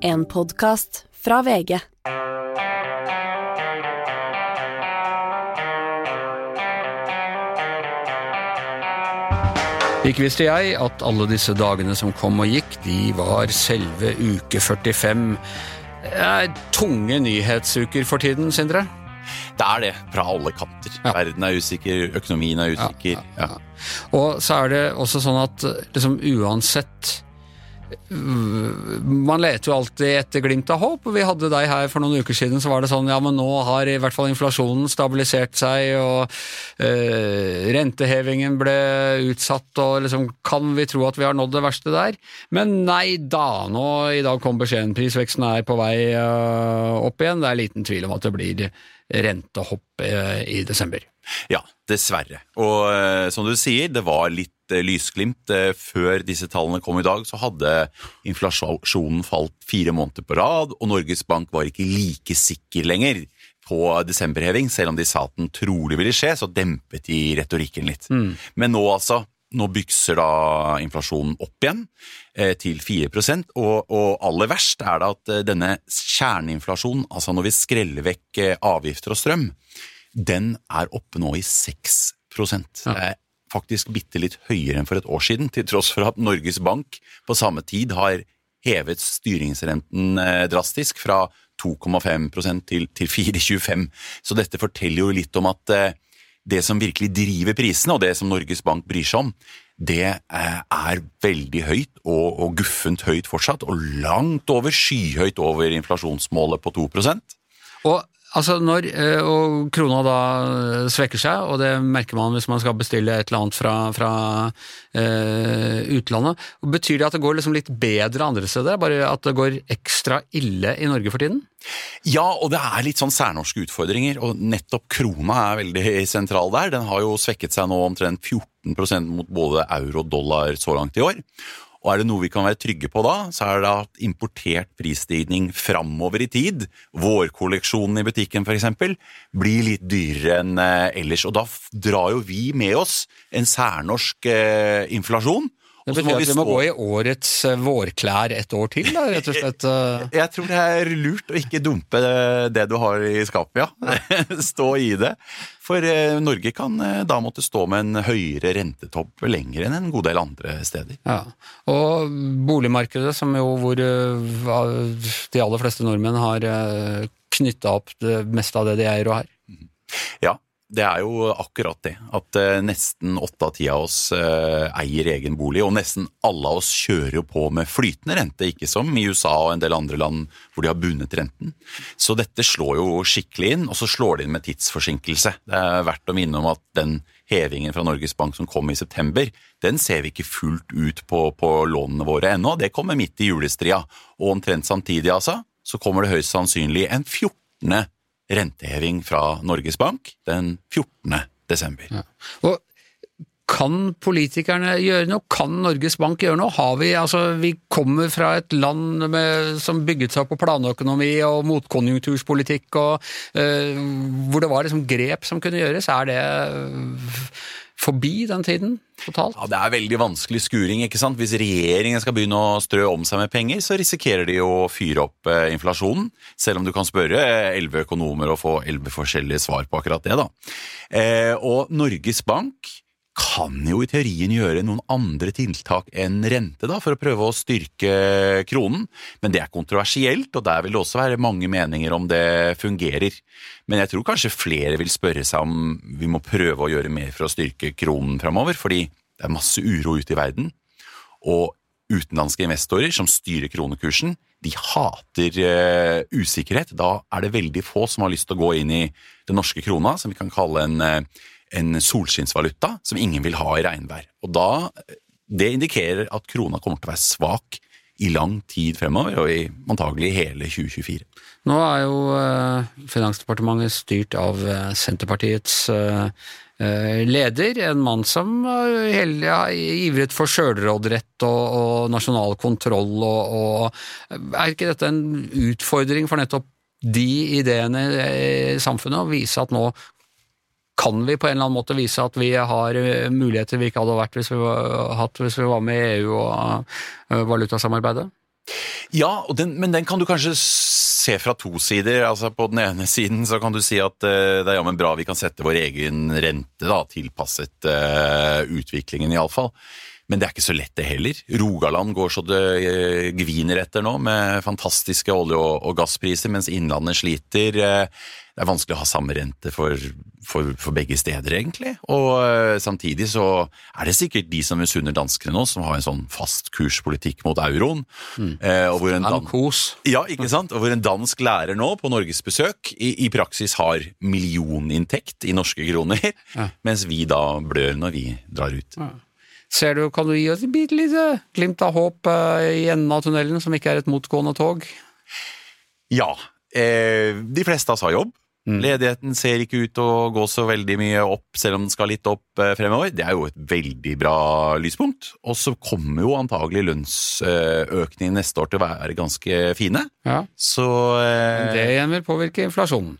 En podkast fra VG. Ikke visste jeg at alle disse dagene som kom og gikk, de var selve uke 45. Det er tunge nyhetsuker for tiden, Sindre. Det er det, fra alle kanter. Ja. Verden er usikker, økonomien er usikker. Ja, Og så er det også sånn at liksom uansett Man leter jo alltid etter glimt av håp. Vi hadde deg her for noen uker siden, så var det sånn ja, men nå har i hvert fall inflasjonen stabilisert seg, og øh, rentehevingen ble utsatt, og liksom kan vi tro at vi har nådd det verste der? Men nei da, nå i dag kom beskjeden. Prisveksten er på vei øh, opp igjen. Det er liten tvil om at det blir rentehopp øh, i desember. Ja, dessverre. Og eh, som du sier, det var litt eh, lysglimt. Eh, før disse tallene kom i dag, så hadde inflasjonen falt fire måneder på rad, og Norges Bank var ikke like sikker lenger på desemberheving. Selv om de sa at den trolig ville skje, så dempet de retorikken litt. Men nå altså, nå bykser da inflasjonen opp igjen eh, til 4 og, og aller verst er det at eh, denne kjerneinflasjonen, altså når vi skreller vekk eh, avgifter og strøm, den er oppe nå i 6 Det er faktisk bitte litt høyere enn for et år siden, til tross for at Norges Bank på samme tid har hevet styringsrenten drastisk fra 2,5% til, til 4,25. Så dette forteller jo litt om at det som virkelig driver prisene, og det som Norges Bank bryr seg om, det eh, er veldig høyt og, og guffent høyt fortsatt, og langt over, skyhøyt over inflasjonsmålet på 2 Og altså når eh, og krona da eh, svekker seg, og det merker man hvis man skal bestille et eller annet fra, fra eh, utlandet, betyr det at det går liksom litt bedre andre steder? Bare at det går ekstra ille i Norge for tiden? Ja, og det er litt sånn særnorske utfordringer, og nettopp krona er veldig sentral der. Den har jo svekket seg nå omtrent 14% mot både euro og dollar så langt i år. Og er det noe vi kan være trygge på da, så er det at importert prisstigning framover i tid, vårkolleksjonen i butikken f.eks., blir litt dyrere enn eh, ellers. Og da drar jo vi med oss en særnorsk eh, inflasjon. Det betyr må betyr at vi må gå i årets eh, vårklær et år til, da, rett og slett. eh. Jeg tror det er lurt å ikke dumpe det du har i skapet, ja. Stå i det. For eh, Norge kan da måtte stå med en høyere rentetopp lenger enn en god del andre steder. Ja. Og boligmarkedet, som jo hvor de aller fleste nordmenn har knytta opp det meste av det de eier og har. Ja, det er jo akkurat det. At eh, nesten åtte av ti av oss eh, eier egen bolig, og nesten alle av oss kjører jo på med flytende rente, ikke som i USA og en del andre land hvor de har bundet renten. Så dette slår jo skikkelig inn, og så slår det inn med tidsforsinkelse. Det er verdt å minne om at den hevingen fra Norges Bank som kom i september, den ser vi ikke fullt ut på, på lånene våre ennå. Det kommer midt i julestria, og omtrent samtidig, altså, så kommer det høyst sannsynlig en 14 renteheving fra Norges Bank den 14. desember. Ja. Og kan politikerne gjøre noe? Kan Norges Bank gjøre noe? Har vi, altså, vi kommer fra et land med, som bygget seg opp på planøkonomi og motkonjunkturspolitikk, og, eh, hvor det var liksom grep som kunne gjøres. Er det eh, forbi den tiden totalt? Ja, Det er veldig vanskelig skuring. ikke sant? Hvis regjeringen skal begynne å strø om seg med penger, så risikerer de å fyre opp eh, inflasjonen. Selv om du kan spørre elleve økonomer og få elleve forskjellige svar på akkurat det. da. Eh, og Norges Bank kan jo i teorien gjøre noen andre tiltak enn rente da, for å prøve å styrke kronen, men det er kontroversielt, og der vil det også være mange meninger om det fungerer. Men jeg tror kanskje flere vil spørre seg om vi må prøve å gjøre mer for å styrke kronen framover, fordi det er masse uro ute i verden, og utenlandske investorer som styrer kronekursen, de hater uh, usikkerhet. Da er det veldig få som har lyst til å gå inn i den norske krona, som vi kan kalle en eh, en solskinnsvaluta som ingen vil ha i regnvær. Og da, Det indikerer at krona kommer til å være svak i lang tid fremover, og i antagelig hele 2024. Nå er jo eh, Finansdepartementet styrt av eh, Senterpartiets eh, leder, en mann som hele ivret for sjølråderett og, og nasjonal kontroll, og, og er ikke dette en utfordring for nettopp de ideene i samfunnet, å vise at nå kan vi på en eller annen måte vise at vi har eh, muligheter vi ikke hadde vært hvis vi var, hatt hvis vi var med i EU og eh, valutasamarbeidet? Ja, den, men den kan du kanskje se fra to sider. Altså På den ene siden så kan du si at uh, det er jammen bra vi kan sette vår egen rente, da, tilpasset uh, utviklingen iallfall. Men det er ikke så lett, det heller. Rogaland går så det uh, gviner etter nå, med fantastiske olje- og, og gasspriser, mens Innlandet sliter. Uh, det er vanskelig å ha samme rente for, for, for begge steder, egentlig. Og uh, samtidig så er det sikkert de som misunner danskene nå, som har en sånn fast kurspolitikk mot euroen. Mm. Og hvor en, dan ja, ikke sant? Og hvor en dansk lærer nå på norgesbesøk i, i praksis har millioninntekt i norske kroner, Ja. mens vi da blør når vi drar ut. Ser du, Kan du gi oss et bitte lite glimt av håp eh, i enden av tunnelen, som ikke er et motgående tog? Ja, eh, de fleste av oss har jobb. Ledigheten ser ikke ut til å gå så veldig mye opp, selv om den skal litt opp eh, fremover. Det er jo et veldig bra lyspunkt. Og så kommer jo antagelig lønnsøkningen neste år til å være ganske fine. Ja. Så eh, Det igjen vil påvirke inflasjonen.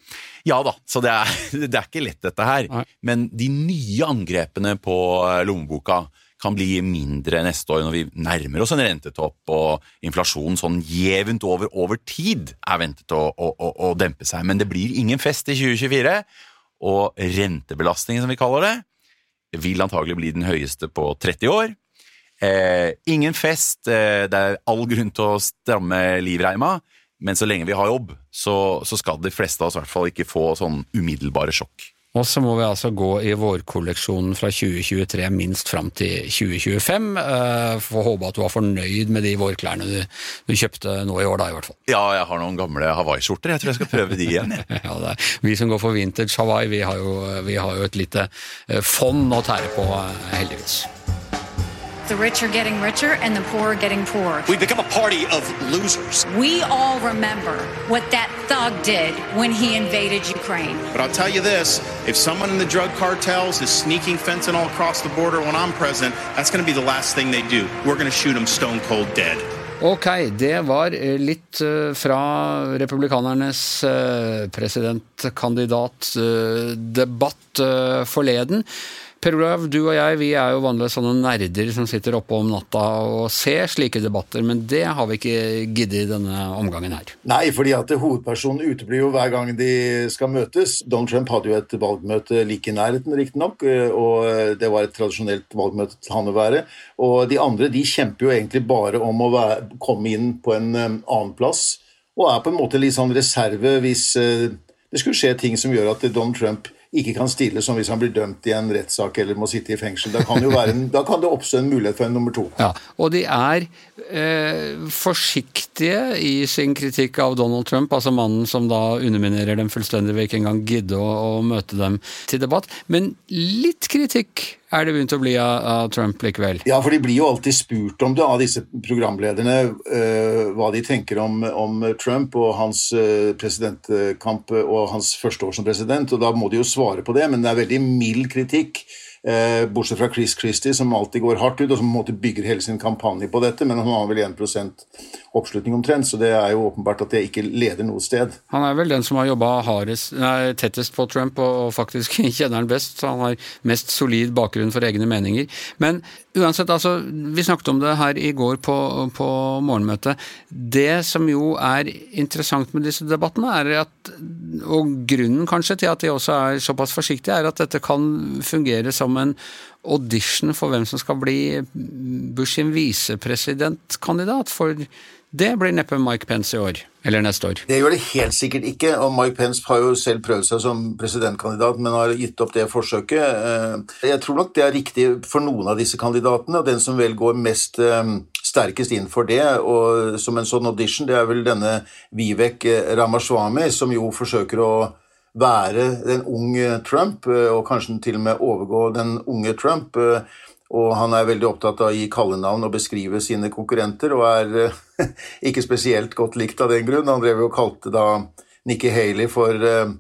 Ja da, så det er, det er ikke lett dette her. Nei. Men de nye angrepene på eh, lommeboka kan bli mindre neste år når vi nærmer oss en rentetopp, og inflasjonen sånn jevnt over over tid er ventet å, å, å, å dempe seg. Men det blir ingen fest i 2024, og rentebelastningen, som vi kaller det, vil antagelig bli den høyeste på 30 år. Eh, ingen fest, eh, det er all grunn til å stramme livreima, men så lenge vi har jobb, så, så skal de fleste av oss i hvert fall ikke få sånn umiddelbare sjokk. Og så må vi altså gå i vårkolleksjonen fra 2023 minst fram til 2025. Uh, Får håpe at du var fornøyd med de vårklærne du, du kjøpte nå i år, da i hvert fall. Ja, jeg har noen gamle Hawaii-skjorter, jeg tror jeg skal prøve de igjen. Ja, er, vi som går for vintage Hawaii, vi har jo, vi har jo et lite eh, fond å tære på, eh, heldigvis. The rich are getting richer and the poor are getting poorer. We've become a party of losers. We all remember what that thug did when he invaded Ukraine. But I'll tell you this if someone in the drug cartels is sneaking fentanyl across the border when I'm president, that's going to be the last thing they do. We're going to shoot them stone cold dead. Ok, det var eh, litt eh, fra republikanernes eh, presidentkandidatdebatt forleden. Per Olav, du og jeg vi er jo vanligvis sånne nerder som sitter oppe om natta og ser slike debatter, men det har vi ikke giddet i denne omgangen her. Nei, fordi at hovedpersonen uteblir jo hver gang de skal møtes. Donald Trump hadde jo et valgmøte like i nærheten, riktignok, og det var et tradisjonelt valgmøte til han å være. Og de andre de kjemper jo egentlig bare om å være, komme inn på en um, annen plass, og er på en måte litt sånn reserve hvis uh, det skulle skje ting som gjør at Donald Trump ikke kan stille som hvis han blir dømt i en rettssak eller må sitte i fengsel. Da kan, en, da kan det oppstå en mulighet for en nummer to. Ja, og de er eh, forsiktige i sin kritikk av Donald Trump, altså mannen som da underminerer dem fullstendig ved ikke engang gidde å, å møte dem til debatt. Men litt kritikk er det begynt å bli av, av Trump likevel. Ja, for de blir jo alltid spurt om det av disse programlederne, uh, hva de tenker om, om Trump og hans uh, presidentkamp og hans første år som president, og da må de jo svare på det, men det er veldig mild kritikk. Uh, bortsett fra Chris Christie, som alltid går hardt ut, og som på en måte bygger hele sin kampanje på dette, men han har vel 1 oppslutning omtrent, så det er jo åpenbart at det ikke leder noe sted. Han er vel den som har jobba tettest på Trump og, faktisk kjenner han best, så han har mest solid bakgrunn for egne meninger. Men uansett, altså, vi snakket om det her i går på, på morgenmøtet. Det som jo er interessant med disse debattene, er at, og grunnen kanskje til at de også er såpass forsiktige, er at dette kan fungere som en audition for hvem som skal bli Bush sin visepresidentkandidat. For det blir neppe Mike Pence i år. Eller neste år. Det gjør det helt sikkert ikke, og Mike Pence har jo selv prøvd seg som presidentkandidat, men har gitt opp det forsøket. Eh, Jeg tror nok det er riktig for noen av disse kandidatene, og den som vel går mest eh, sterkest inn for det, og som en sånn audition, det er vel denne Vivek Ramaswamy, som jo forsøker å være den unge Trump, eh, og kanskje til og med overgå den unge Trump. Og han er veldig opptatt av å gi kallenavn og beskrive sine konkurrenter, og er eh, ikke spesielt godt likt av den grunn. Han drev jo og kalte da Nikki Haley for eh,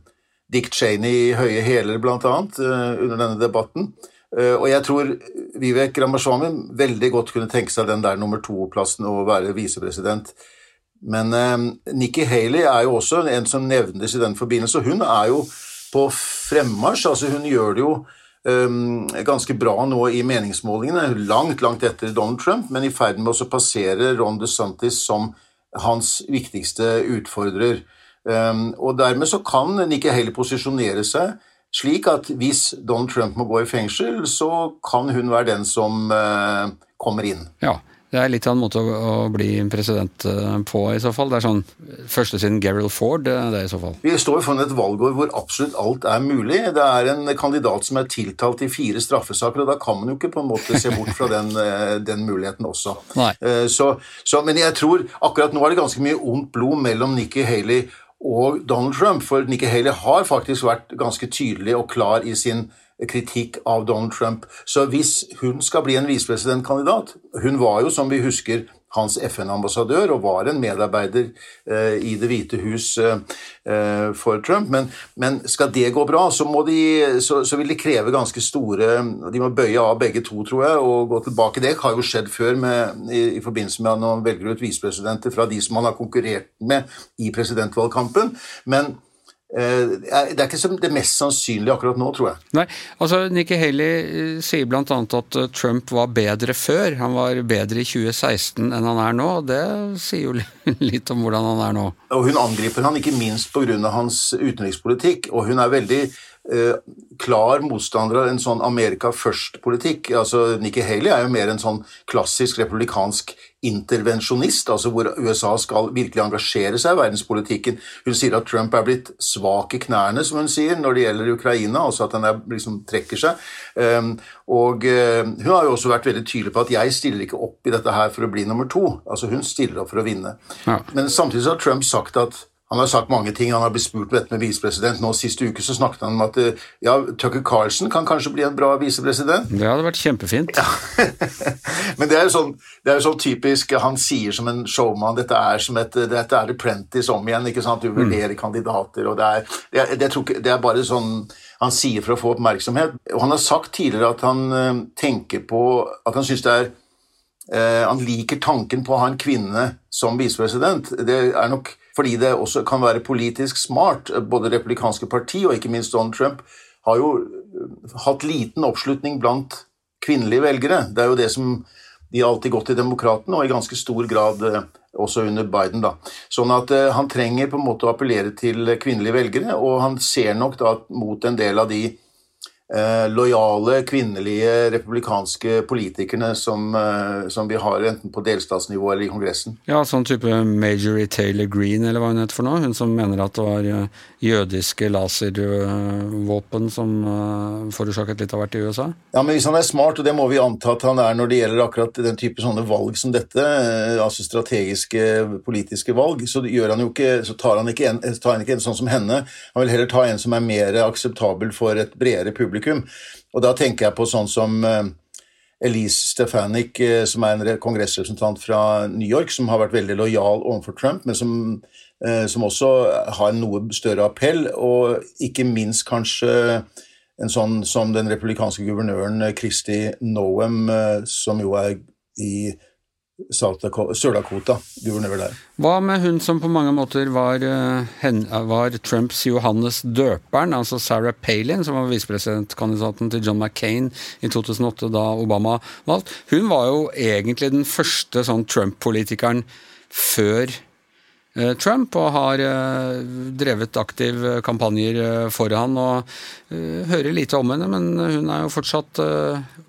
Dick Cheney i høye hæler, blant annet, eh, under denne debatten. Og jeg tror Vivek Ramaswamy veldig godt kunne tenke seg den der nummer to-plassen og være visepresident. Men Nikki Haley er jo også en som nevnes i den forbindelse, hun er jo på fremmarsj. altså Hun gjør det jo um, ganske bra nå i meningsmålingene, langt, langt etter Donald Trump, men i ferd med å passere Ron DeSantis som hans viktigste utfordrer. Um, og dermed så kan Nikki Haley posisjonere seg slik at hvis Donald Trump må gå i fengsel, så kan hun være den som uh, kommer inn. Ja, det er litt av en måte å, å bli president eh, på, i så fall. Det er sånn første siden Gerald Ford, det er i så fall. Vi står foran et valgår hvor absolutt alt er mulig. Det er en kandidat som er tiltalt i fire straffesaker, og da kan man jo ikke på en måte se bort fra den, eh, den muligheten også. Eh, så, så, men jeg tror akkurat nå er det ganske mye ondt blod mellom Nikki Haley og Donald Trump, for Nikki Haley har faktisk vært ganske tydelig og klar i sin kritikk av Donald Trump. Så hvis hun skal bli en visepresidentkandidat Hun var jo, som vi husker, hans FN-ambassadør og var en medarbeider eh, i Det hvite hus eh, eh, for Trump. Men, men, skal det gå bra, så, de, så, så, vil de kreve ganske store De må bøye av begge to, tror jeg, og gå tilbake. Det har jo skjedd før med, i, i, forbindelse med at man velger ut visepresidenter fra de som man har konkurrert med i presidentvalgkampen. Men det er ikke det mest sannsynlige akkurat nå, tror jeg. Nei, altså Nikki Haley eh, sier bl.a. at eh, Trump var bedre før. Han var bedre i 2016 enn han er nå. og Det sier jo litt om hvordan han er nå. Og Hun angriper han ikke minst pga. hans utenrikspolitikk. Og hun er veldig eh, klar motstander av en sånn Amerika først-politikk. Altså, Nikki Haley er jo mer en sånn klassisk republikansk intervensjonist, altså hvor USA skal virkelig engasjere seg i verdenspolitikken. Hun sier at Trump er blitt svak i knærne, som hun sier, når det gjelder Ukraina, altså at han liksom trekker seg. Um, og uh, hun har jo også vært veldig tydelig på at jeg stiller ikke opp i dette her for å bli nummer to. Altså hun stiller opp for å vinne. Ja. Men samtidig så har Trump sagt at han har sagt mange ting. Han har blitt spurt om dette med visepresident. Nå Sist uke så snakket han om at eh, ja, Tucker Carlson kan kanskje bli en bra visepresident. Det hadde vært kjempefint. Ja. Men det er jo sånn, sånn, typisk Han sier som en showman dette er som et dette er Apprentice om igjen. ikke sant? Du mm. vurderer mm. kandidater, og det er, det, det, er, det er bare sånn han sier for å få oppmerksomhet. Og han har sagt tidligere at han tenker på At han syns det er Han liker tanken på å ha en kvinne som visepresident. Det er nok fordi det også kan være politisk smart. Både republikanske parti og ikke minst Donald Trump har jo øh, hatt liten oppslutning blant kvinnelige velgere. Det er jo det som De har alltid gått til Demokratene, og i ganske stor grad øh, også under Biden. da. Sånn at uh, han trenger på en måte å appellere til kvinnelige velgere, og han ser nok da mot en del av de eh, lojale kvinnelige republikanske politikerne som, eh, som, vi har enten på delstatsnivå eller i Kongressen. Ja, sånn type Majorie Taylor Green, eller hva hun heter for noe? Hun som mener at det var eh, jødiske laservåpen som uh, forårsaket litt av hvert i USA? Ja, men hvis han er smart, og det må vi anta at han er når det gjelder akkurat den type sånne valg som dette, uh, altså strategiske politiske valg, så, han ikke, så tar, han en, tar han ikke en sånn som henne. Han vil heller ta en som er mer akseptabel for et bredere publikum. Og da tenker jeg på sånn som uh, Elise Stefanik, som er en kongressrepresentant fra New York, som har vært veldig lojal overfor Trump, men som Eh, som også har en noe større appell, og ikke minst kanskje en sånn som den republikanske guvernøren Kristi eh, Noem, eh, som jo er i Sør-Dakota, guvernør der. Hva med hun som på mange måter var, var Trumps Johannes døperen, altså Sarah Palin, som var visepresidentkandidaten til John McCain i 2008 da Obama valgte? Hun var jo egentlig den første sånn Trump-politikeren før Eh, Trump og har eh, drevet aktiv kampanjer eh, for han. og Hører lite om henne, men hun er jo fortsatt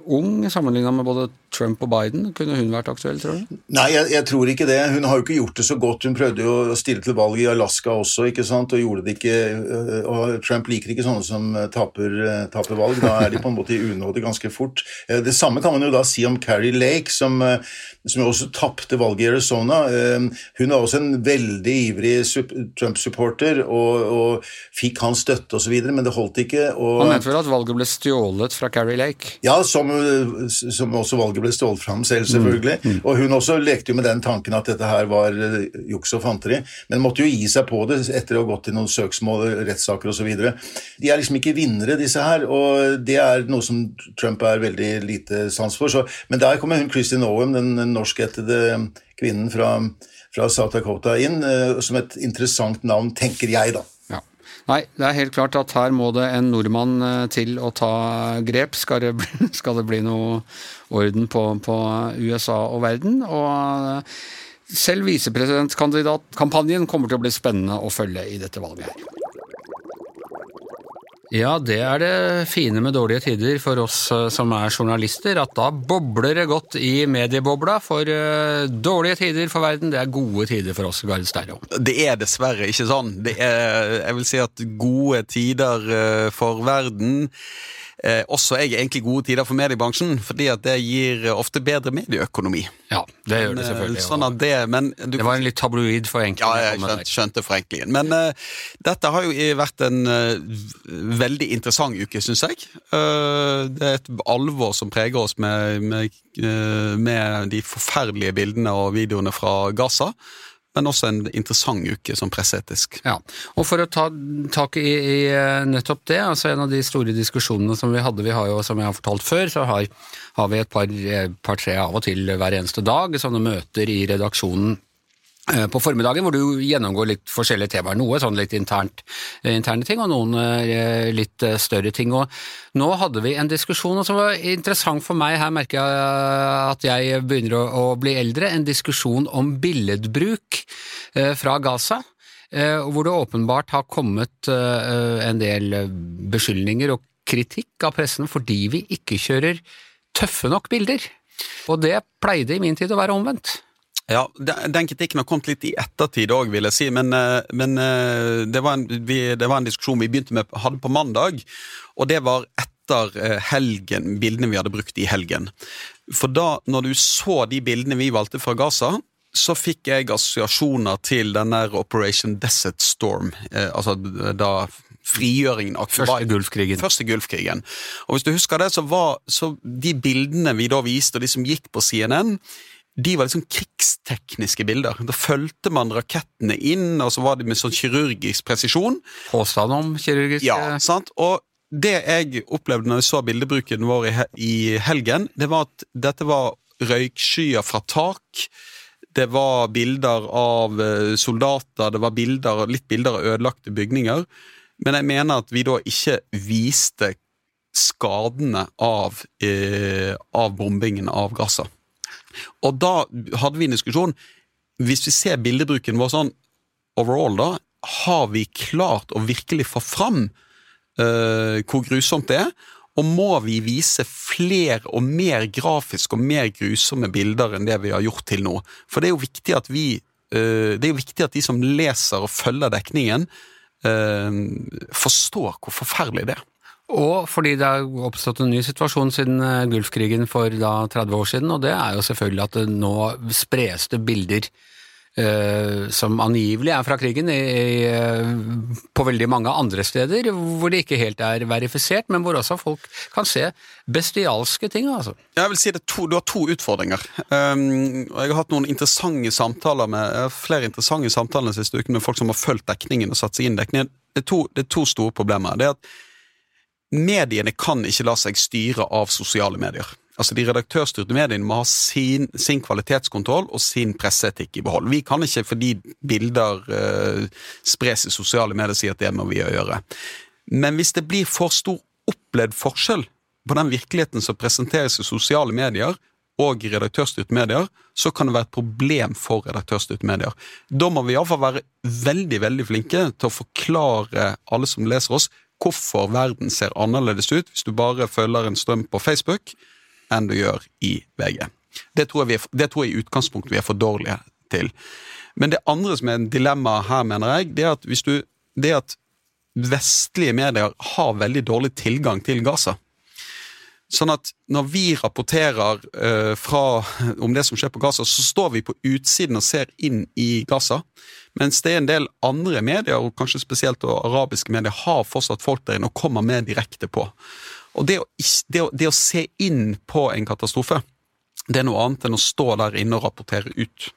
ung sammenligna med både Trump og Biden. Kunne hun vært aktuell, tror du? Nei, jeg, jeg, tror ikke det. Hun har jo ikke gjort det så godt. Hun prøvde jo å stille til valg i Alaska også, ikke sant, og gjorde det ikke og Trump liker ikke sånne som taper, taper valg. Da er de på en måte i unåde ganske fort. Det samme kan man jo da si om Carrie Lake, som, som også tapte valget i Arizona. Hun er også en veldig ivrig Trump-supporter og, og, fikk hans støtte osv., men det holdt ikke. Og, Han mente vel at valget ble stjålet fra Carrie Lake? Ja, som, som også valget ble stjålet fra ham selv, selvfølgelig. Mm. Mm. Og hun også lekte jo med den tanken at dette her var eh, juks og fanteri, men måtte jo gi seg på det etter å ha gått i noen søksmål, rettssaker osv. De er liksom ikke vinnere, disse her, og det er noe som Trump er veldig lite sans for. Så, men der kommer hun Kristin Owen, den norskættede kvinnen fra, fra South Dakota, inn uh, som et interessant navn, tenker jeg, da. Nei, det er helt klart at her må det en nordmann eh, til å ta grep. Skal det bli, skal det bli noe orden på, på USA og verden? Og selv visepresidentkandidatkampanjen kommer til å bli spennende å følge i dette valget her. Ja, det er det fine med dårlige tider for oss eh, som er journalister, at da bobler det godt i mediebobla. For uh, dårlige tider for verden, det er gode tider for oss, Gard Sterro. Det er dessverre ikke sånn. Er, jeg vil si at gode tider uh, for verden eh, også er egentlig gode tider for mediebransjen, fordi at det gir ofte bedre medieøkonomi. Ja, det gjør det selvfølgelig. Sånn det, men du, det var en litt tabloid forenkling. Ja, jeg skjønte, skjønte forenklingen. Men eh, dette har jo vært en uh, veldig interessant uke, syns jeg. Det er et alvor som preger oss med, med, med de forferdelige bildene og videoene fra Gaza men også en interessant uke som presseetisk. Ja, og For å ta tak i, i, eh, nettopp det, altså en av de store diskusjonene som vi hadde, vi har jo som jeg har fortalt før, så har, har vi et par-tre par, av og til hver eneste dag sånne møter i redaksjonen Eh, på formiddagen, hvor du gjennomgår litt forskjellige temaer. Noe sånn litt internt, eh, interne ting, og noen eh, litt større ting. Og nå hadde vi en diskusjon som var interessant for meg, her merker jeg at jeg begynner å bli eldre, en diskusjon om billedbruk fra Gaza. Hvor det åpenbart har kommet en del beskyldninger og kritikk av pressen fordi vi ikke kjører tøffe nok bilder. Og det pleide i min tid å være omvendt. Ja, Den kritikken har kommet litt i ettertid òg, vil jeg si. Men, eh, men eh, det, var en, vi, det, var en, diskusjon vi begynte med, hadde på mandag, og det var etter eh, helgen, bildene vi hadde brukt i helgen. For da, når du så de bildene vi valgte fra Gaza, så fikk jeg assosiasjoner til den der Operation Desert Storm. Altså da frigjøringen av Første Gulfkrigen. Første Gulfkrigen. Og hvis du husker det, så var så de bildene vi da viste, og de som gikk på CNN de var liksom krigstekniske bilder. Da fulgte man rakettene inn, og så var det med sånn kirurgisk presisjon. Påstand om kirurgisk Ja, sant? Og det jeg opplevde når jeg så bildebruken vår i helgen, det var at dette var røykskyer fra tak. Det var bilder av eh, soldater, det var bilder, litt bilder av ødelagte bygninger. Men jeg mener at vi da ikke viste skadene av, eh, av bombingen av Gaza. Og da hadde vi en diskusjon. Hvis vi ser bildebruken vår sånn overall, da, har vi klart å virkelig få fram uh, hvor grusomt det er? Og må vi vise flere og mer grafiske og mer grusomme bilder enn det vi har gjort til nå? For det er jo viktig at vi uh, Det er jo viktig at de som leser og følger dekningen, uh, forstår hvor forferdelig det er. Og fordi det har oppstått en ny situasjon siden eh, Gulfkrigen for da 30 år siden, og det er jo selvfølgelig at det nå spres det bilder eh, som angivelig er fra krigen i, i, på veldig mange andre steder, hvor det ikke helt er verifisert, men hvor også folk kan se bestialske ting. altså. Jeg vil si det to, Du har to utfordringer. Um, jeg har hatt noen interessante samtaler med flere interessante samtaler den siste uken med folk som har fulgt dekningen og satt seg inn i dekningen. Det er to, det er to store problemer. Det er at mediene kan ikke la seg styre av sosiale medier. Altså De redaktørstyrte mediene må ha sin, sin kvalitetskontroll og sin presseetikk i behold. Vi kan ikke fordi bilder eh, spres i sosiale medier si at det må vi gjøre. Men hvis det blir for stor opplevd forskjell på den virkeligheten som presenteres i sosiale medier og redaktørstyrte medier, så kan det være et problem for redaktørstyrte medier. Da må vi iallfall være veldig veldig flinke til å forklare alle som leser oss, hvorfor verden ser annerledes ut hvis du bare følger en strøm på Facebook, enn du gjør i VG. Det tror, jeg, er, det tror jeg i utgangspunktet vi er for dårlige til. Men det andre som er en dilemma her, mener jeg, det er at du det at vestlige medier har veldig dårlig tilgang til Gaza. Sånn at når vi rapporterer uh, fra, om det som skjer på Gaza, så står vi på utsiden og ser inn i Gaza. Mens det er en del andre medier, og kanskje spesielt arabiske medier, har fortsatt folk der inne og kommer med direkte på. Og det å, det, å, det å, se inn på en katastrofe, det er noe annet enn å stå der inne og rapportere ut.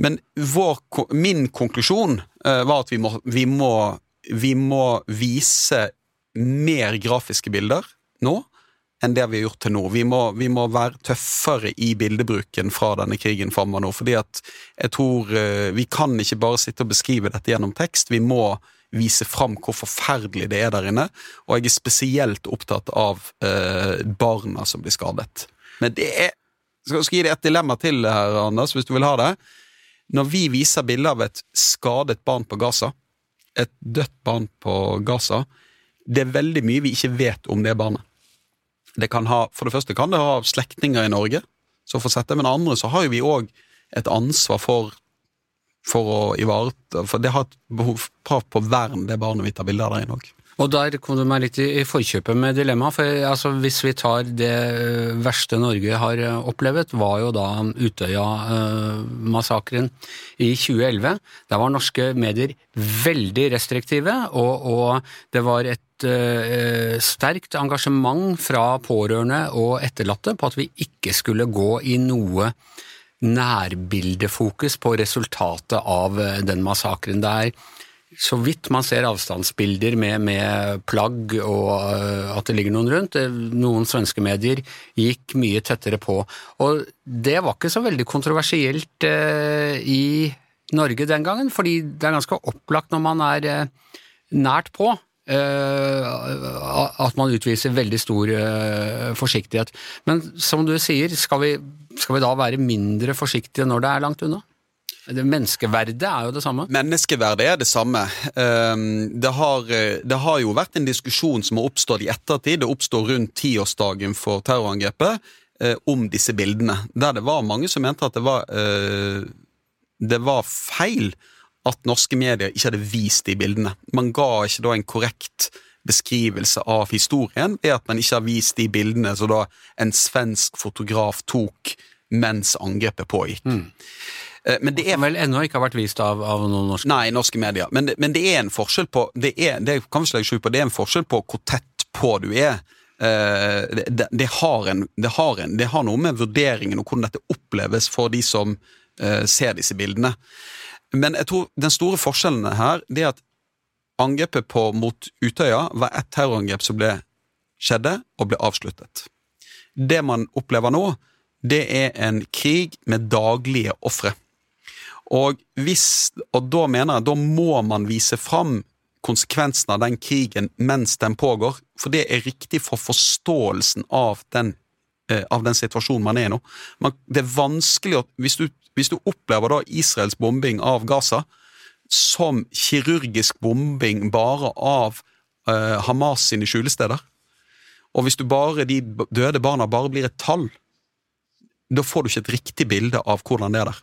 Men vår, min konklusjon uh, var at vi må, vi, må, vi må vise mer grafiske bilder nå enn det vi har gjort til nå. Vi må, vi må være tøffere i bildebruken fra denne krigen framover nå. fordi at jeg tror uh, Vi kan ikke bare sitte og beskrive dette gjennom tekst. Vi må vise fram hvor forferdelig det er der inne. Og jeg er spesielt opptatt av eh, barna som blir skadet. Men det er Skal jeg gi deg et dilemma til her, Anders, hvis du vil ha det? Når vi viser bilder av et skadet barn på Gaza, et dødt barn på Gaza, det er veldig mye vi ikke vet om det barnet. Det kan ha, for det første kan det ha slektninger i Norge som får sett det, men andre så har jo vi òg et ansvar for, for å ivareta For det har et behov krav på vern, det barnet vi tar bilde av der inne òg. Og der kom du meg litt i forkjøpet med dilemmaet, for altså, hvis vi tar det verste Norge har opplevet, opplevd, var jo da Utøya-massakren i 2011. Der var norske medier veldig restriktive, og, og det var et eh, sterkt engasjement fra pårørende og etterlatte på at vi ikke skulle gå i noe nærbildefokus på resultatet av eh, den massakren. Det er så vidt man ser avstandsbilder med, med plagg og uh, at det ligger noen rundt. Eh, Noen svenske medier gikk mye tettere på. Og det var ikke så veldig kontroversielt uh, i Norge den gangen, fordi det er ganske opplagt når man er uh, nært på. At man utviser veldig stor forsiktighet. Men som du sier, skal vi, skal vi da være mindre forsiktige når det er langt unna? Det Menneskeverdet er jo det samme. Menneskeverdet er det samme. Ehm, Det har, det har jo vært en diskusjon som har oppstått i ettertid. Det oppstår rundt tiårsdagen for terrorangrepet eh, om disse bildene. Der det var mange som mente at det var, eh, det var feil at norske medier ikke hadde vist de bildene. Man ga ikke da en korrekt beskrivelse av historien ved at man ikke har vist de bildene som da en svensk fotograf tok mens angrepet pågikk. Mm. Men det er vel ennå ikke har vært vist av, av noen norske Nei, norske medier. Men det, men det er en forskjell på Det, er, det kan vi skjul på, det er en forskjell på hvor tett på du er. Eh, det, det, det, har en, det, har en, det har noe med vurderingen og hvordan dette oppleves for de som eh, ser disse bildene. Men jeg tror den store forskjellen her det er at angrepet på, mot Utøya var et terrorangrep som ble skjedde og ble avsluttet. Det man opplever nå, det er en krig med daglige ofre. Og, hvis, og da mener jeg da må man vise fram konsekvensen av den krigen mens den pågår, for det er riktig for forståelsen av den, eh, av den situasjonen man er i nå. Man, det er vanskelig å hvis du, hvis du opplever da Israels bombing av Gaza som kirurgisk bombing bare av eh, Hamas sine skjulesteder, og hvis du bare, de døde barna bare blir et tall, da får du ikke et riktig bilde av hvordan det er der.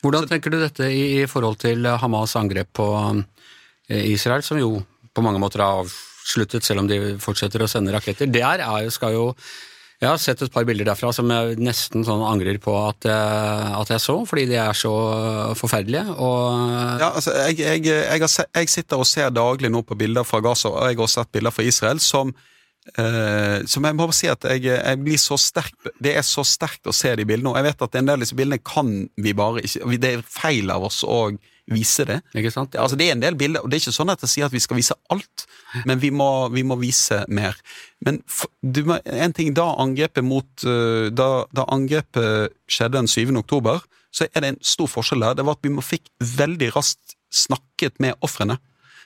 Hvordan tenker du dette i, i forhold til Hamas angrep på eh, Israel, som jo på mange måter er avsluttet, selv om de fortsetter å sende raketter? Der er jo, skal jo Jeg har sett et par bilder derfra som jeg nesten sånn angrer på at at jeg så, fordi de er så forferdelige. Ja, altså, jeg, jeg, jeg, jeg sitter og ser daglig nå på bilder fra Gaza, og jeg har sett bilder fra Israel, som eh, som jeg må si at jeg, jeg blir så sterk Det er så sterkt å se de bildene. Og jeg vet at en del av disse bildene kan vi bare ikke Det er feil av oss å vise det. Ikke sant? Altså, det er en del bilder, og det er ikke sånn at jeg sier at vi skal vise alt, men vi må, vi må vise mer. Men du, en ting, da angrepet mot eh, da, da angrepet skjedde den 7. oktober, så er det en stor forskjell der. Det var at vi fikk veldig raskt snakket med ofrene.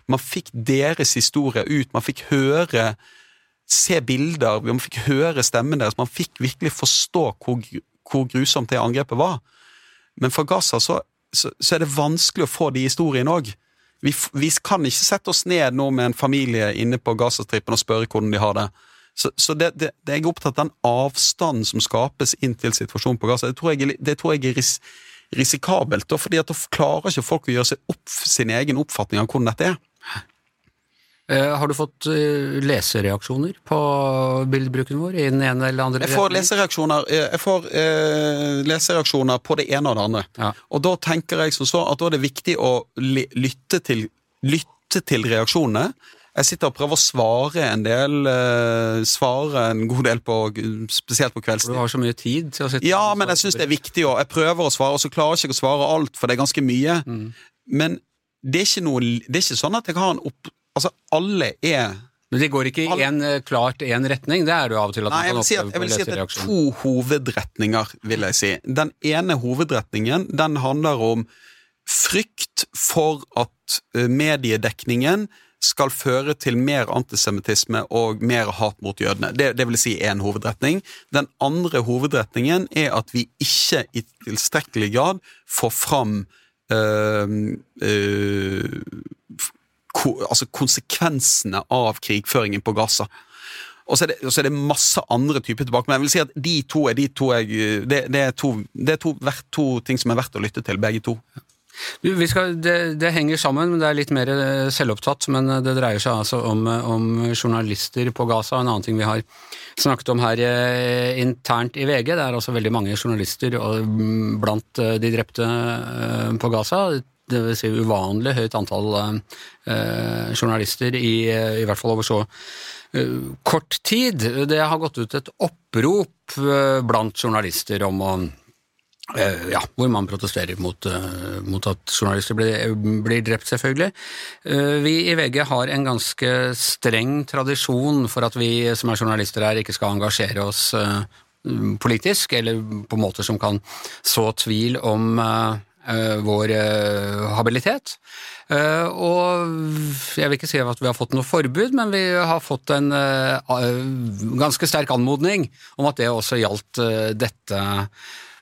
Man fikk deres historie ut, man fikk høre se bilder, man fikk høre stemmen deres, man fikk virkelig forstå hvor, hvor grusomt det angrepet var. Men fra Gaza så, så, så er det vanskelig å få de historiene òg. Vi, vi kan ikke sette oss ned nå med en familie inne på Gazastripen og spørre hvordan de har det. Så, så det, det, det jeg er opptatt av den avstanden som skapes inn til situasjonen på Gaza, det tror jeg, det tror jeg er ris, risikabelt. Fordi at da klarer ikke folk å gjøre seg opp sin egen oppfatning av hvordan dette er. Eh, har du fått eh, lesereaksjoner på bildebruken vår i den ene eller andre Jeg får lesereaksjoner, eh, jeg får, eh, lesereaksjoner på det ene og det andre. Ja. Og da tenker jeg som så at da er det viktig å lytte til, lytte til reaksjonene. Jeg sitter og prøver å svare en del, eh, svare en god del på, spesielt på For. Du har så mye tid til å sitte Ja, men jeg syns det er viktig, og jeg prøver å svare, og så klarer jeg ikke å svare alt, for det er ganske mye. Mm. Men det er ikke noe Det er ikke sånn at jeg har en opp... Altså, alle er Men det går ikke i en, eh, klart én retning, det er jo av og til at Nei, man kan si på at, oppleve jeg vil si at det er to hovedretninger, vil jeg si. Den ene hovedretningen den handler om frykt for at eh, mediedekningen skal føre til mer antisemittisme og mer hat mot jødene. Det, det vil si én hovedretning. Den andre hovedretningen er at vi ikke i tilstrekkelig grad får fram øh, eh, altså konsekvensene av krigføringen på Gaza. Og så det, og så er det masse andre typer tilbake, men jeg vil si at de to er de to jeg Det, det er, to, det er to, verdt, to ting som er verdt å lytte til, begge to. Skal, det, det henger sammen, men det er litt mer eh, selvopptatt. Men eh, det dreier seg altså om, eh, om journalister på Gaza. En annen ting vi har snakket om her internt i VG. Det er også veldig mange journalister mm, blant de drepte på Gaza. Det vil si uvanlig høyt antall eh, journalister, i, eh, i hvert fall over så eh, kort tid. Det har gått ut et opprop eh, blant journalister om å Eh, ja, hvor man protesterer mot, eh, mot at journalister blir, blir drept, selvfølgelig. Eh, vi i VG har en ganske streng tradisjon for at vi som er journalister her, ikke skal engasjere oss eh, politisk, eller på måter som kan så tvil om eh, eh, vår eh, habilitet. Eh, og jeg vil ikke si at vi har fått noe forbud, men vi har fått en eh, ganske sterk anmodning om at det også gjaldt eh, dette.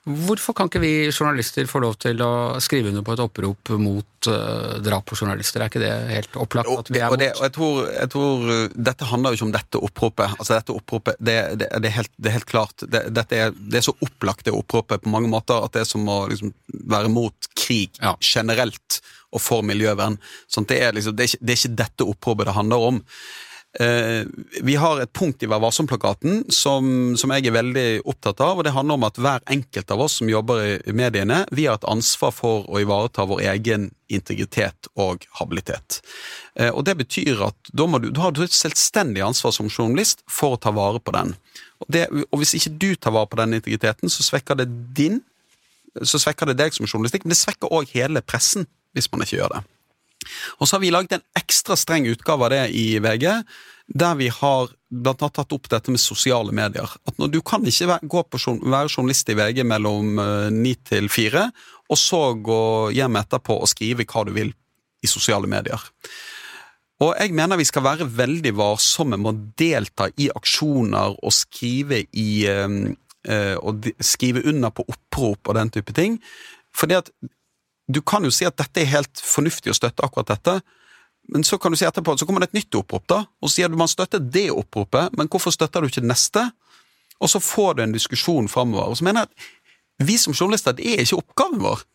Hvorfor kan ikke vi journalister få lov til å skrive under på et opprop mot uh, drap på journalister? Er ikke det helt opplagt at vi er og, det, mot? og jeg, tror, jeg tror uh, Dette handler jo ikke om dette oppropet. Altså dette oppropet, Det, det, det, er, helt, det er helt klart er, det er så opplagt, det oppropet, på mange måter, at det er som å liksom, være mot krig Ja. generelt og for miljøvern. Sånn, det, er liksom, det, er ikke, det er ikke dette oppropet det handler om. Eh, vi har et punkt i Vær varsom-plakaten som, som jeg er veldig opptatt av, og det handler om at hver enkelt av oss som jobber i mediene, vi har et ansvar for å ivareta vår egen integritet og habilitet. Eh, og det betyr at da, du, da har du et selvstendig ansvar som journalist for å ta vare på den. Og, det, og hvis ikke du tar vare på den integriteten, så svekker det din, så svekker det deg som journalistikk, men det svekker òg hele pressen hvis man ikke gjør det. Og så har vi laget en ekstra streng utgave av det i VG, der vi har blant annet tatt opp dette med sosiale medier. At når Du kan ikke være, på, være journalist i VG mellom eh, ni til fire, og så gå hjem etterpå og skrive hva du vil i sosiale medier. Og jeg mener vi skal være veldig varsomme med å delta i aksjoner og skrive i eh, eh, og skrive under på opprop og den type ting. Fordi at du kan jo si at dette er helt fornuftig å støtte akkurat dette, men så kan du si etterpå, så kommer det et nytt opprop, da, og så sier du man støtter det oppropet, men hvorfor støtter du ikke det neste? Og så får du en diskusjon framover. Og så mener jeg at vi som journalister, det er ikke oppgaven vår.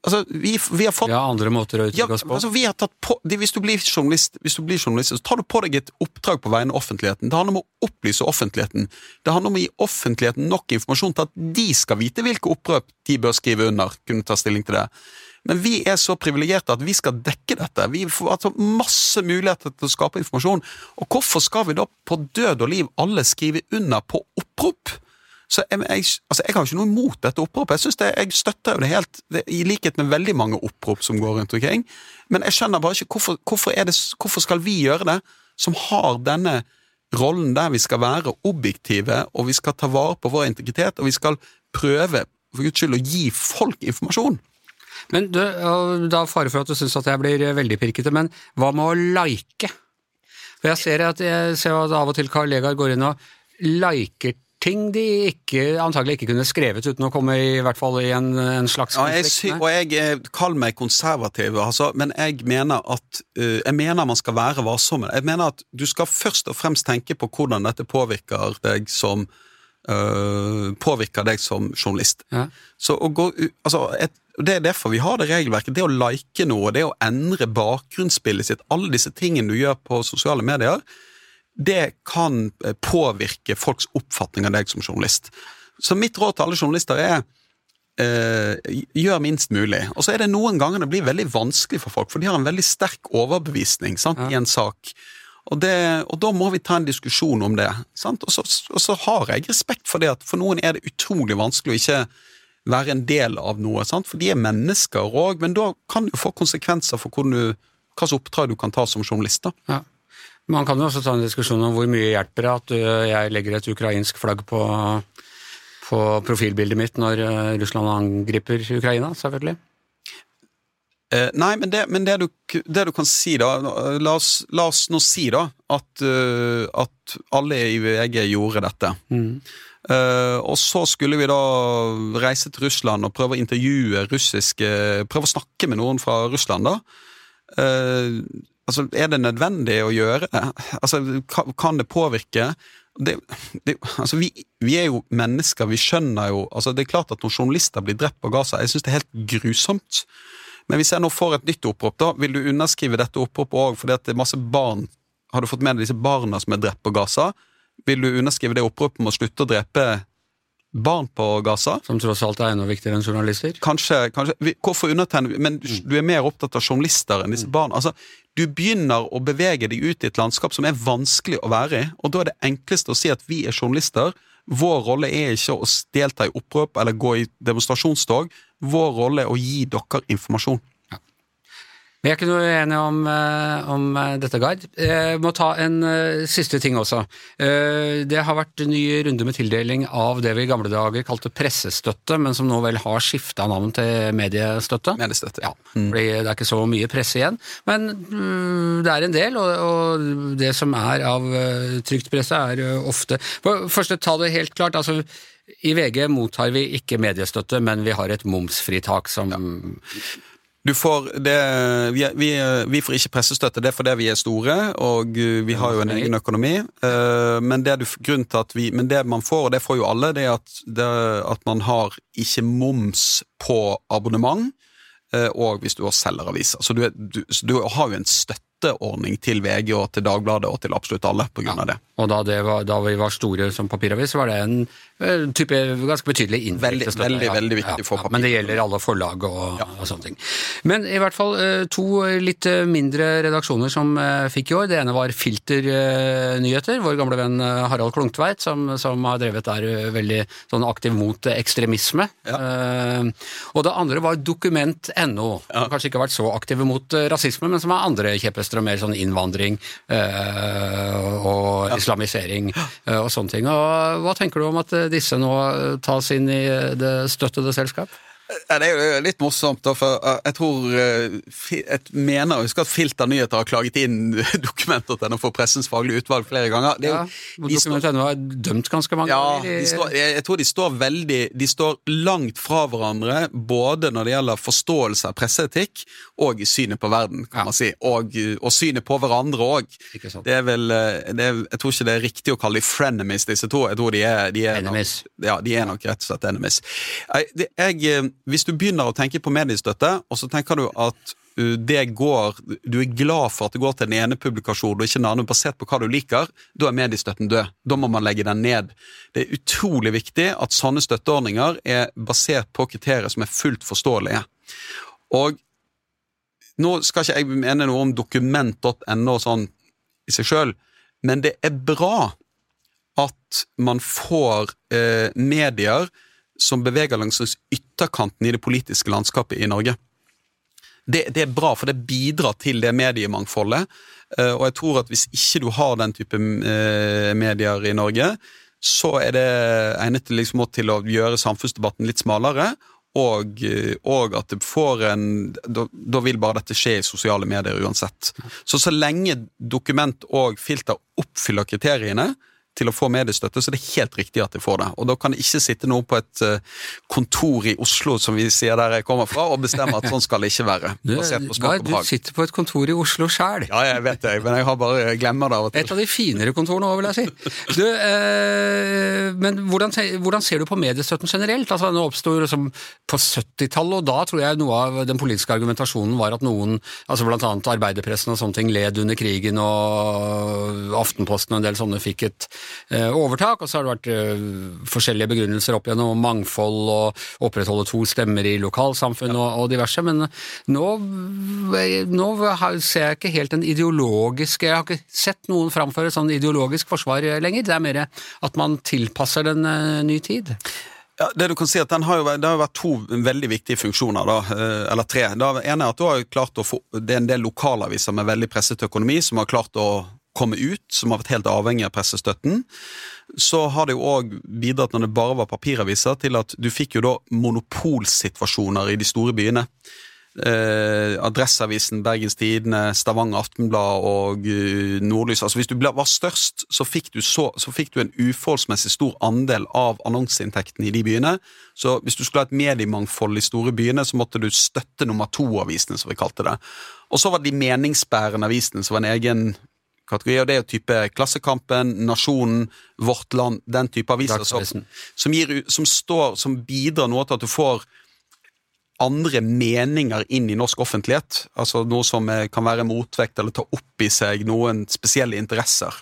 Altså, vi, vi har fått Ja, andre måter å uttrykke oss på. altså vi har tatt på, de, hvis, du blir journalist, hvis du blir journalist, så tar du på deg et oppdrag på vegne av offentligheten. Det handler om å opplyse offentligheten. Det handler om å gi offentligheten nok informasjon til at de skal vite hvilke opprøp de bør skrive under. kunne ta stilling til det. Men vi er så privilegerte at vi skal dekke dette. Vi får altså masse muligheter til å skape informasjon. Og hvorfor skal vi da på død og liv alle skrive under på opprop? Så jeg, jeg, altså jeg har ikke noe imot dette oppropet. Jeg, det, jeg støtter jo det helt, det, i likhet med veldig mange opprop som går rundt omkring. Men jeg skjønner bare ikke hvorfor, hvorfor, det, hvorfor skal vi gjøre det, som har denne rollen der vi skal være objektive, og vi skal ta vare på vår integritet, og vi skal prøve for Guds skyld å gi folk informasjon. Men du, da fare for at du syns at jeg blir veldig pirkete, men hva med å like? For jeg ser at, jeg ser at av og til kollegaer går inn og liker ting de ikke, antagelig ikke kunne skrevet uten å komme i, hvert fall i en, en slags Ja, jeg, sy og jeg eh, kaller meg konservativ, altså, men jeg mener at uh, Jeg mener man skal være varsom. Jeg mener at du skal først og fremst tenke på hvordan dette påvirker deg som uh, Påvirker deg som journalist. Ja. Så å gå altså, et, Det er derfor vi har det regelverket. Det å like noe, det å endre bakgrunnsbildet sitt, alle disse tingene du gjør på sosiale medier, det kan eh, påvirke folks oppfatning av deg som journalist. Så mitt råd til alle journalister er eh, gjør minst mulig. Og så er det noen ganger det blir veldig vanskelig for folk, for de har en veldig sterk overbevisning sant, i en sak. Og, det, og da må vi ta en diskusjon om det. Sant? Og, så, og så har jeg respekt for det at for noen er det utrolig vanskelig å ikke være en del av noe, sant? for de er mennesker òg, men da kan det jo få konsekvenser for du, hva slags oppdrag du kan ta som journalist. da. Ja. Man kan jo også ta en diskusjon om hvor mye hjelper det at uh, jeg legger et ukrainsk flagg på, på profilbildet mitt når uh, Russland angriper Ukraina, selvfølgelig. Eh, nei, men, det, men det, du, det, du, kan si, da La oss, la oss nå si da at, uh, at, alle i VG gjorde dette. Mm. Uh, og så skulle vi da reise til Russland og prøve å intervjue russiske Prøve å snakke med noen fra Russland, da. Uh, altså, er det nødvendig å gjøre det? Altså, kan det påvirke? Det, det, altså vi, vi, er jo mennesker, vi skjønner jo altså Det er klart at når journalister blir drept på Gaza, jeg syns det er helt grusomt. Men hvis jeg nå får et nytt opprop, da, vil du underskrive dette oppropet òg fordi at det er masse barn Har du fått med deg disse barna som er drept på Gaza? Vil du underskrive det oppropet om å slutte å drepe barn på Gaza? Som tross alt er enda viktigere enn journalister? Kanskje. kanskje. Hvorfor undertegne Men du er mer opptatt av journalister enn disse mm. barna. Altså, du begynner å bevege deg ut i et landskap som er vanskelig å være i, og da er det enkleste å si at vi er journalister. Vår rolle er ikke å delta i opprop eller gå i demonstrasjonstog. Vår rolle er å gi dere informasjon. Vi er ikke noe uenige om, eh, om, eh, dette, Gard. Jeg må ta en siste ting også. Det har vært en ny runde med tildeling av det vi i gamle dager kalte pressestøtte, men som nå vel har skifta navn til mediestøtte. Mediestøtte, ja. Mm. Fordi det er ikke så mye presse igjen. Men uh, det er en del, og, og, det som er av trygt presse, er ofte Først, ta det helt klart. altså i VG mottar vi ikke mediestøtte, men vi har et momsfritak som. Du får det, vi, vi, vi, får ikke pressestøtte, det er fordi vi er store, og vi har jo en egen økonomi. Eh, men det, du, grunnen til at vi, men det man får, og det får jo alle, det er at, det, at man har ikke moms på abonnement, eh, og hvis du har selger aviser. Så du, du, så du har jo en støtte støtteordning til VG og til Dagbladet og til absolutt alle pga. Ja. det. Og da, det var, da, vi var store som papiravis, var det en eh, type ganske betydelig inntektsstøtte. Veldig, veldig, ja. veldig viktig for papir. men det gjelder alle forlag og, og, sånne ting. Men i hvert fall eh, to litt eh, mindre redaksjoner som fikk i år. Det ene var Filternyheter, vår gamle venn Harald Klungtveit, som, som har drevet der veldig sånn aktiv mot ekstremisme. Og det andre var Dokument.no, som kanskje ikke har vært så aktive mot rasisme, men som har andre kjepphester og mer sånn innvandring øh, og islamisering øh, og sånne ting. Og hva tenker du om at disse nå tas inn i det støttede selskap? Ja, det er jo litt morsomt, for eh, jeg tror eh, Jeg mener å huske at Filter Nyheter har klaget inn dokumenter for Pressens faglige utvalg flere ganger. Det, ja, Dokument.no har dømt ganske mange ja, står, jeg, jeg, tror de står veldig De står langt fra hverandre, både når det gjelder forståelse av presseetikk og synet på verden, kan ja. man si. Og, og, synet på hverandre òg. Det er vel eh, det er, Jeg tror ikke det er riktig å kalle de frenemies, disse to. Jeg tror de er, de er, nok, ja, de er nok rett og slett enemies. Jeg, jeg hvis du begynner å tenke på mediestøtte, og så tenker du at uh, det går, du er glad for at det går til den ene publikasjonen og ikke den andre, basert på hva du liker, da er mediestøtten død. Da må man legge den ned. Det er utrolig viktig at sånne støtteordninger er basert på kriterier som er fullt forståelige. Og nå skal ikke jeg mene noe om dokument.no sånn i seg sjøl, men det er bra at man får eh, medier som beveger langs ytterkanten i det politiske landskapet i Norge. Det, det, er bra, for det bidrar til det mediemangfoldet. Eh, og jeg tror at hvis ikke du har den type eh, medier i Norge, så er det egnet liksom, til å gjøre samfunnsdebatten litt smalere. Og, eh, og at det får en da, da, vil bare dette skje i sosiale medier uansett. Så så lenge dokument og filter oppfyller kriteriene, til å få mediestøtte, så det er helt riktig at de får det. Og da kan det ikke sitte noen på et eh, kontor i Oslo, som vi sier der jeg kommer fra, og bestemme at sånn skal det ikke være. basert på smak og behag. Du sitter på et kontor i Oslo sjæl. Ja, jeg vet det, men jeg har bare jeg glemmer det av og til. Et av de finere kontorene òg, vil jeg si. Du, eh, men hvordan, hvordan, ser du på mediestøtten generelt? Altså, Den oppsto liksom på 70-tallet, og da tror jeg noe av den politiske argumentasjonen var at noen, altså annet arbeiderpressen og sånne ting, led under krigen, og Aftenposten og en del sånne fikk et overtak, og så har det vært eh, forskjellige begrunnelser opp gjennom mangfold og opprettholde to stemmer i lokalsamfunn og, og diverse, men nå, nå, ser jeg ikke helt en ideologisk Jeg har ikke sett noen framføre sånn ideologisk forsvar lenger, det er mer at man tilpasser den ny tid. Ja, det du kan si at har jo, Det har vært to veldig viktige funksjoner, da, eller tre. Det ene er at du har klart å få, det er en del lokalaviser med veldig presset økonomi som har klart å komme ut, som har vært helt avhengig av pressestøtten, så har det jo òg bidratt, når det bare var papiraviser, til at du fikk jo da monopolsituasjoner i de store byene. eh, Adresseavisen, Bergens Tidende, Stavanger Aftenblad og eh, Nordlys. Altså Hvis du var størst, så fikk, du så, så fikk du en uforholdsmessig stor andel av annonseinntektene i de byene. Så hvis du skulle ha et mediemangfold i store byene, så måtte du støtte nummer to-avisene, som vi kalte det. Og så var det de meningsbærende avisene, som var en egen kategori, og det er jo type Klassekampen, Nasjonen, Vårt Land, den type aviser som, som, gir, som står, som bidrar noe til at du får andre meninger inn i norsk offentlighet. Altså noe som eh, kan være motvekt eller ta opp i seg noen spesielle interesser.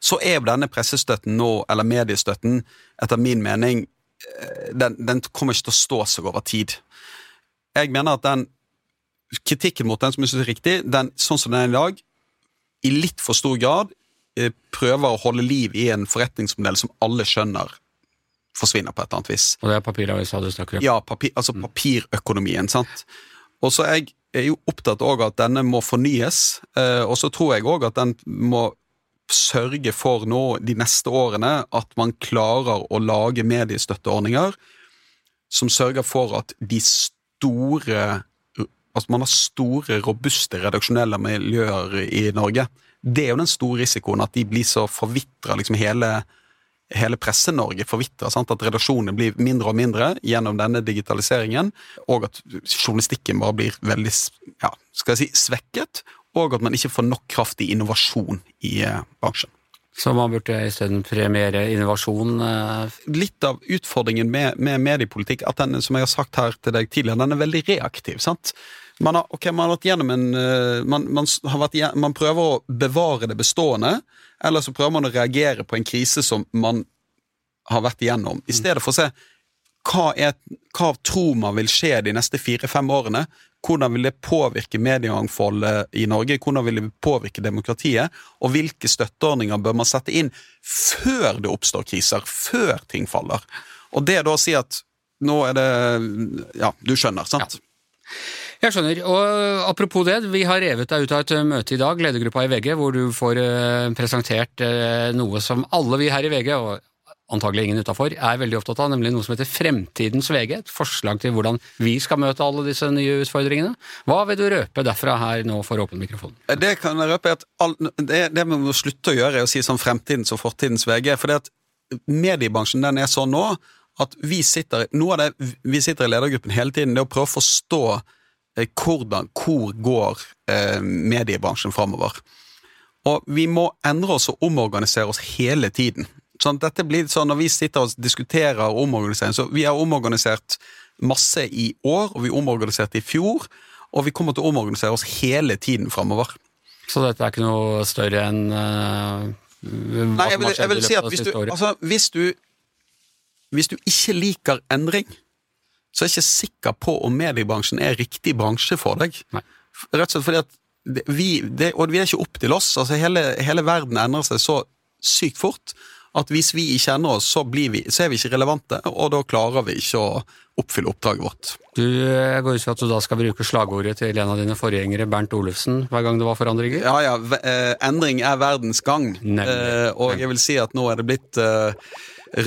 Så er jo denne pressestøtten nå, eller mediestøtten, etter min mening, eh, den, den kommer ikke til å stå seg over tid. Jeg mener at den kritikken mot den som jeg synes er riktig, den, sånn som den er i dag, i litt for stor grad eh, prøver å holde liv i en forretningsmodell som alle skjønner forsvinner på et eller annet vis. Og det er papiravisa du snakker om. Ja, papir, altså papirøkonomien, sant. Og så er jeg jo opptatt av at denne må fornyes, eh, og så tror jeg òg at den må sørge for nå de neste årene at man klarer å lage mediestøtteordninger som sørger for at de store At man har store, robuste redaksjonelle miljøer i Norge. Det er jo den store risikoen, at de blir så forvitra, liksom hele hele Presse-Norge forvitrer. At redaksjonene blir mindre og mindre gjennom denne digitaliseringen, og at journalistikken bare blir veldig ja, skal jeg si, svekket, og at man ikke får nok kraft i innovasjon i eh, bransjen. Så man burde isteden premiere innovasjon. eh, Litt av utfordringen med, med mediepolitikk, at den, som jeg har sagt her til deg tidligere, den er veldig reaktiv. sant? Man har, ok, man har vært gjennom en eh, man, man, har vært, man prøver å bevare det bestående, eller så prøver man å reagere på en krise som man har vært igjennom, i stedet for å se hva, er, hva tror man vil skje de neste fire-fem årene? Hvordan vil det påvirke mediemangfoldet i Norge? Hvordan vil det påvirke demokratiet? Og hvilke støtteordninger bør man sette inn før det oppstår kriser? Før ting faller? Og det da å si at nå er det Ja, du skjønner, sant? Jeg skjønner. Og apropos det, vi har revet deg ut av et møte i dag, ledergruppa i VG, hvor du får eh, presentert eh, noe som alle vi her i VG, og antagelig ingen utafor, er veldig opptatt av, nemlig noe som heter Fremtidens VG. Et forslag til hvordan vi skal møte alle disse nye utfordringene. Hva vil du røpe derfra her nå for åpen mikrofon? Det kan jeg røpe at all, det, det vi må slutte å gjøre, er å si sånn fremtidens og fortidens VG. For det at mediebransjen den er sånn nå at vi sitter, noe av det vi sitter i ledergruppen hele tiden, det er å prøve å forstå eh, hvordan, hvor går eh, mediebransjen framover. Og vi må endre oss og omorganisere oss hele tiden. Sånn, dette blir sånn Når vi sitter og diskuterer omorganisering, så vi har omorganisert masse i år, og vi omorganiserte i fjor, og vi kommer til å omorganisere oss hele tiden framover. Så dette er ikke noe større enn uh, Nei, jeg vil, jeg vil si at hvis du, altså, hvis du Hvis du ikke liker endring, så er jeg ikke sikker på om mediebransjen er riktig bransje for deg. Nei. Rett og slett fordi at vi, det, Og vi er ikke opp til oss. altså Hele, hele verden endrer seg så sykt fort at hvis vi kjenner oss, så, blir vi, så er vi ikke relevante, og da klarer vi ikke å oppfylle oppdraget vårt. Du, jeg går ut fra at du da skal bruke slagordet til en av dine forgjengere, Bernt Olufsen, hver gang det var forandringer? Ja, ja, eh, endring er verdens gang. Nemlig. Eh, og jeg vil si at nå er det blitt eh,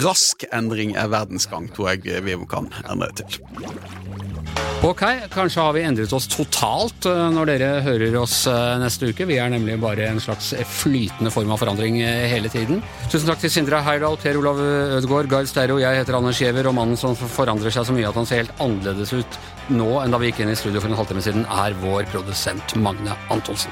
Rask endring er verdens gang, tror jeg vi kan endre til. Ok, kanskje har vi endret oss totalt eh, når dere hører oss eh, neste uke. Vi er nemlig bare en slags flytende form av forandring eh, hele tiden. Tusen takk til Sindre Heyerdahl, Per Olav Ødegaard, Gard Sterro, Jeg heter Anders Giæver, og mannen som forandrer seg så mye at han ser helt annerledes ut nå enn da vi gikk inn i studio for en halvtime siden, er vår produsent Magne Antonsen.